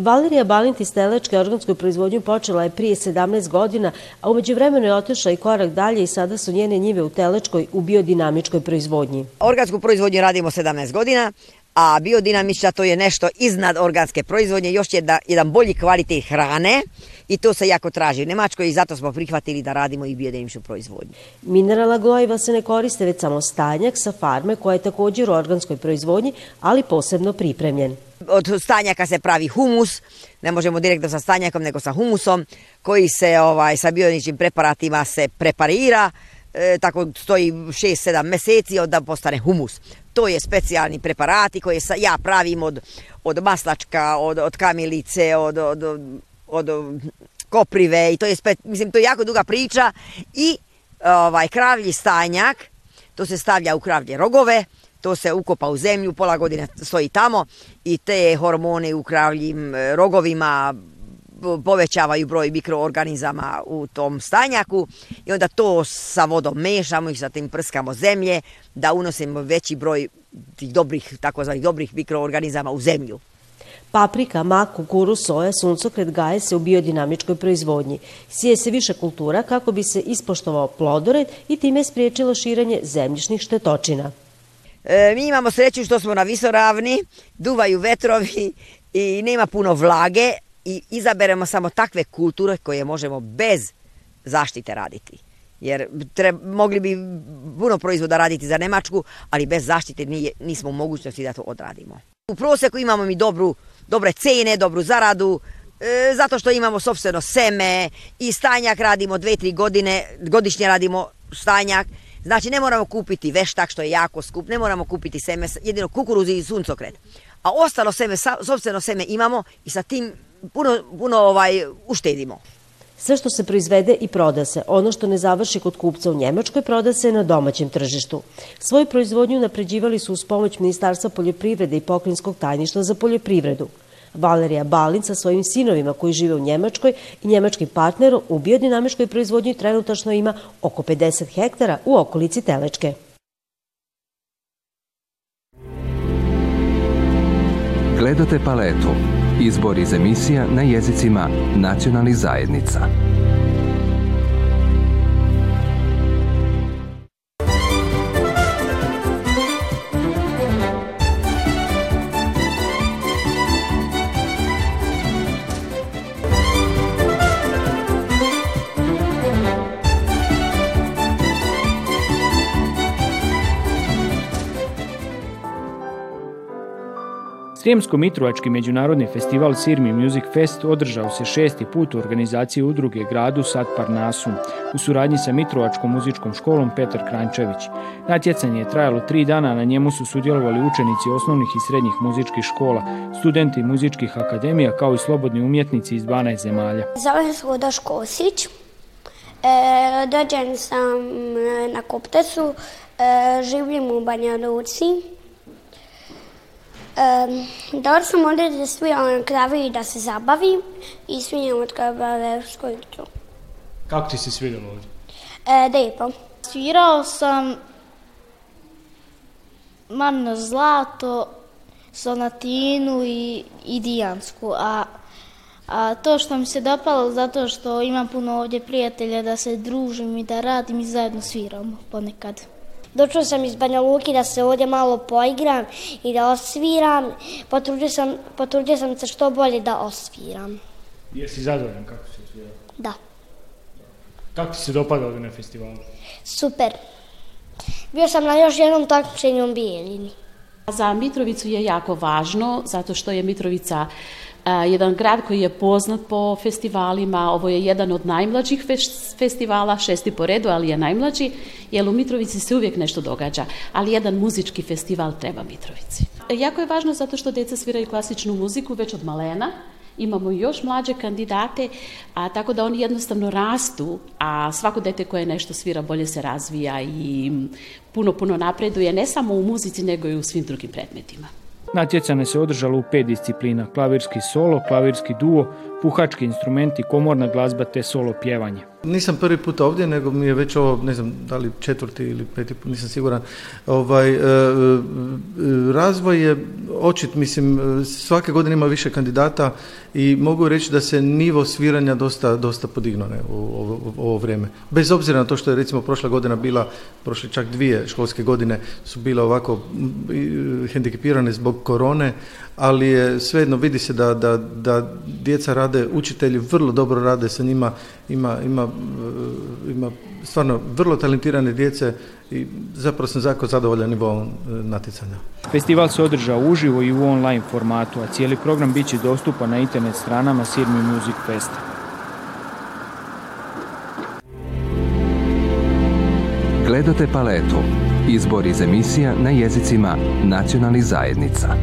Valerija Balint iz Telečke organskoj proizvodnju počela je prije 17 godina, a umeđu vremenu je otišla i korak dalje i sada su njene njive u Telečkoj u biodinamičkoj proizvodnji. Organsku proizvodnju radimo 17 godina, a biodinamična to je nešto iznad organske proizvodnje, još je jedan bolji kvalitet hrane i to se jako traži u Nemačkoj i zato smo prihvatili da radimo i biodinamičnu proizvodnju. Minerala gojiva se ne koriste već samo stanjak sa farme koja je također u organskoj proizvodnji, ali posebno pripremljen. Od stanjaka se pravi humus, ne možemo direktno sa stanjakom nego sa humusom koji se ovaj, sa bioničnim preparatima se preparira, e, tako stoji 6-7 mjeseci onda postane humus. To je specijalni preparati koji ja pravim od, od maslačka, od, od kamilice, od, od, od koprive i to je, mislim, to je jako duga priča i ovaj, kravlji stanjak, to se stavlja u kravlje rogove, to se ukopa u zemlju, pola godine stoji tamo i te hormone u kravljim e, rogovima povećavaju broj mikroorganizama u tom stanjaku i onda to sa vodom mešamo i zatim tim prskamo zemlje da unosimo veći broj tih dobrih, takozvanih dobrih mikroorganizama u zemlju. Paprika, mak, kukuru, soja, suncokret gaje se u biodinamičkoj proizvodnji. Sije se više kultura kako bi se ispoštovao plodored i time spriječilo širenje zemljišnih štetočina. E, mi imamo sreću što smo na visoravni, duvaju vetrovi i nema puno vlage i izaberemo samo takve kulture koje možemo bez zaštite raditi. Jer mogli bi puno proizvoda raditi za Nemačku, ali bez zaštite nije, nismo u mogućnosti da to odradimo. U prosjeku imamo mi dobru, dobre cene, dobru zaradu, e, zato što imamo sobstveno seme i stanjak radimo dve, tri godine, godišnje radimo stanjak Znači ne moramo kupiti veštak što je jako skup, ne moramo kupiti seme, jedino kukuruz i suncokret. A ostalo seme, sobstveno seme imamo i sa tim puno, puno ovaj, uštedimo. Sve što se proizvede i proda se, ono što ne završi kod kupca u Njemačkoj, proda se na domaćem tržištu. Svoju proizvodnju napređivali su uz pomoć Ministarstva poljoprivrede i poklinskog tajništva za poljoprivredu. Valerija Balin sa svojim sinovima koji žive u Njemačkoj i njemačkim partnerom u biodinamičkoj proizvodnji trenutačno ima oko 50 hektara u okolici Telečke. Gledate paletu. Izbor iz emisija na jezicima nacionalnih zajednica. Srijemsko-Mitrovački međunarodni festival Sirmi Music Fest održao se šesti put u organizaciji udruge gradu Sad Parnasu u suradnji sa Mitrovačkom muzičkom školom Petar Krančević. Natjecanje je trajalo tri dana, na njemu su sudjelovali učenici osnovnih i srednjih muzičkih škola, studenti muzičkih akademija kao i slobodni umjetnici iz 12 zemalja. Zovem se Osić, e, sam e, na Koptesu, e, živim u Banja Luci, Um, dobro sam ovdje da svijam na ono, kravi i da se zabavim i svinjam od u Kako ti se sviralo ovdje? E, lijepo. Svirao sam Marno Zlato, Sonatinu i, idijansku, Dijansku, a, a to što mi se dopalo zato što imam puno ovdje prijatelja da se družim i da radim i zajedno sviramo ponekad. Došao sam iz Banja Luki da se ovdje malo poigram i da osviram. Potrudio sam, potrudio sam se što bolje da osviram. Jesi zadovoljan kako si osvirao? Da. Kako ti se dopada ovdje na festivalu? Super. Bio sam na još jednom takmičenju u Bijeljini. Za Mitrovicu je jako važno, zato što je Mitrovica E, jedan grad koji je poznat po festivalima, ovo je jedan od najmlađih festivala, šesti po redu, ali je najmlađi, jer u Mitrovici se uvijek nešto događa, ali jedan muzički festival treba Mitrovici. E, jako je važno zato što djeca sviraju klasičnu muziku već od malena, imamo još mlađe kandidate, a tako da oni jednostavno rastu, a svako dete koje nešto svira bolje se razvija i mm, puno, puno napreduje, ne samo u muzici, nego i u svim drugim predmetima. Natjecanje se održalo u pet disciplina, klavirski solo, klavirski duo, puhački instrumenti, komorna glazba te solo pjevanje. Nisam prvi put ovdje, nego mi je već ovo, ne znam, da li četvrti ili peti put, nisam siguran. Ovaj, e, e, e, razvoj je očit, mislim, e, svake godine ima više kandidata i mogu reći da se nivo sviranja dosta, dosta podignuo u, ovo vrijeme. Bez obzira na to što je recimo prošla godina bila, prošle čak dvije školske godine su bile ovako hendikepirane zbog korone, ali je svejedno vidi se da, da, da djeca rade, učitelji vrlo dobro rade sa njima, ima, ima, e, ima stvarno vrlo talentirane djece i zapravo sam jako zadovoljan nivom e, natjecanja. Festival se održa uživo i u online formatu, a cijeli program bit će dostupan na internet stranama Sirmi Music Festa. Gledate paletu. Izbor iz emisija na jezicima nacionalnih zajednica.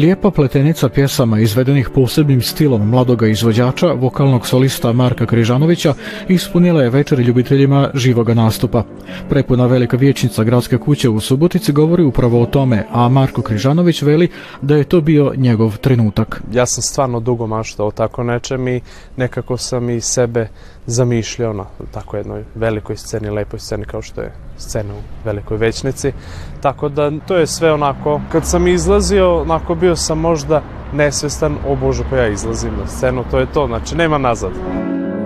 Lijepa pletenica pjesama izvedenih posebnim stilom mladoga izvođača, vokalnog solista Marka Križanovića, ispunila je večer ljubiteljima živoga nastupa. Prepuna velika vječnica gradske kuće u Subotici govori upravo o tome, a Marko Križanović veli da je to bio njegov trenutak. Ja sam stvarno dugo maštao tako nečem i nekako sam i sebe zamišljao na tako jednoj velikoj sceni, lepoj sceni kao što je scena u velikoj većnici. Tako da to je sve onako, kad sam izlazio, onako bio sam možda nesvestan, o Bože, pa ja izlazim na scenu, to je to, znači nema nazad.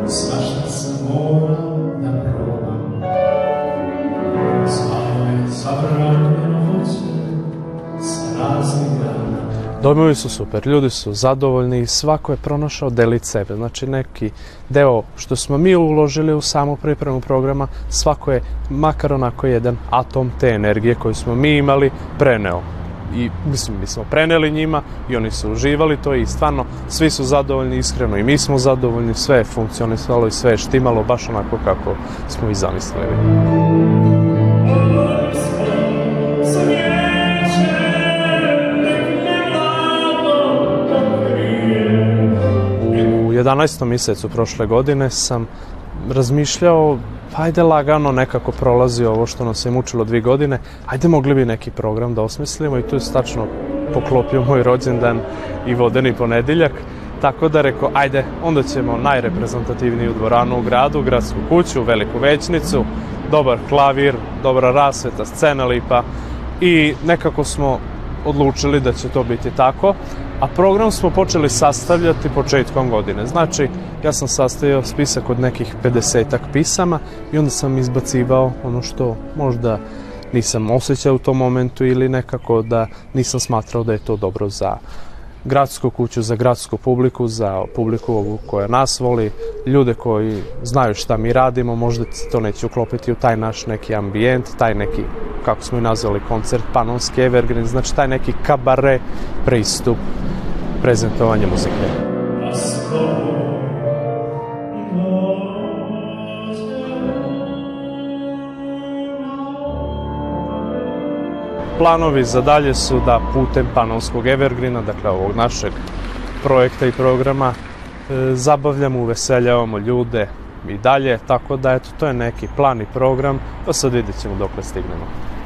Svašta sam domovi su super, ljudi su zadovoljni i svako je pronašao delit sebe. Znači neki deo što smo mi uložili u samu pripremu programa, svako je makar onako jedan atom te energije koju smo mi imali preneo. I mislim, mi smo preneli njima i oni su uživali to i stvarno svi su zadovoljni iskreno i mi smo zadovoljni, sve je funkcionisalo i sve je štimalo baš onako kako smo i zamislili. 11. mjesecu prošle godine sam razmišljao pa ajde lagano nekako prolazi ovo što nas je mučilo dvije godine, ajde mogli bi neki program da osmislimo i tu je stačno poklopio moj rođendan i vodeni ponedjeljak. Tako da rekao, ajde, onda ćemo najreprezentativniju dvoranu u gradu, gradsku kuću, veliku većnicu, dobar klavir, dobra rasveta, scena lipa i nekako smo odlučili da će to biti tako a program smo počeli sastavljati početkom godine. Znači, ja sam sastavio spisak od nekih 50 pisama i onda sam izbacivao ono što možda nisam osjećao u tom momentu ili nekako da nisam smatrao da je to dobro za gradsku kuću, za gradsku publiku, za publiku ovu koja nas voli, ljude koji znaju šta mi radimo, možda to neće uklopiti u taj naš neki ambijent, taj neki, kako smo i nazvali, koncert, panonski evergreen, znači taj neki kabare pristup prezentovanje muzike. Planovi za dalje su da putem Panonskog Evergreena, dakle ovog našeg projekta i programa, e, zabavljamo, uveseljavamo ljude i dalje, tako da eto, to je neki plan i program, pa sad vidjet ćemo dok stignemo.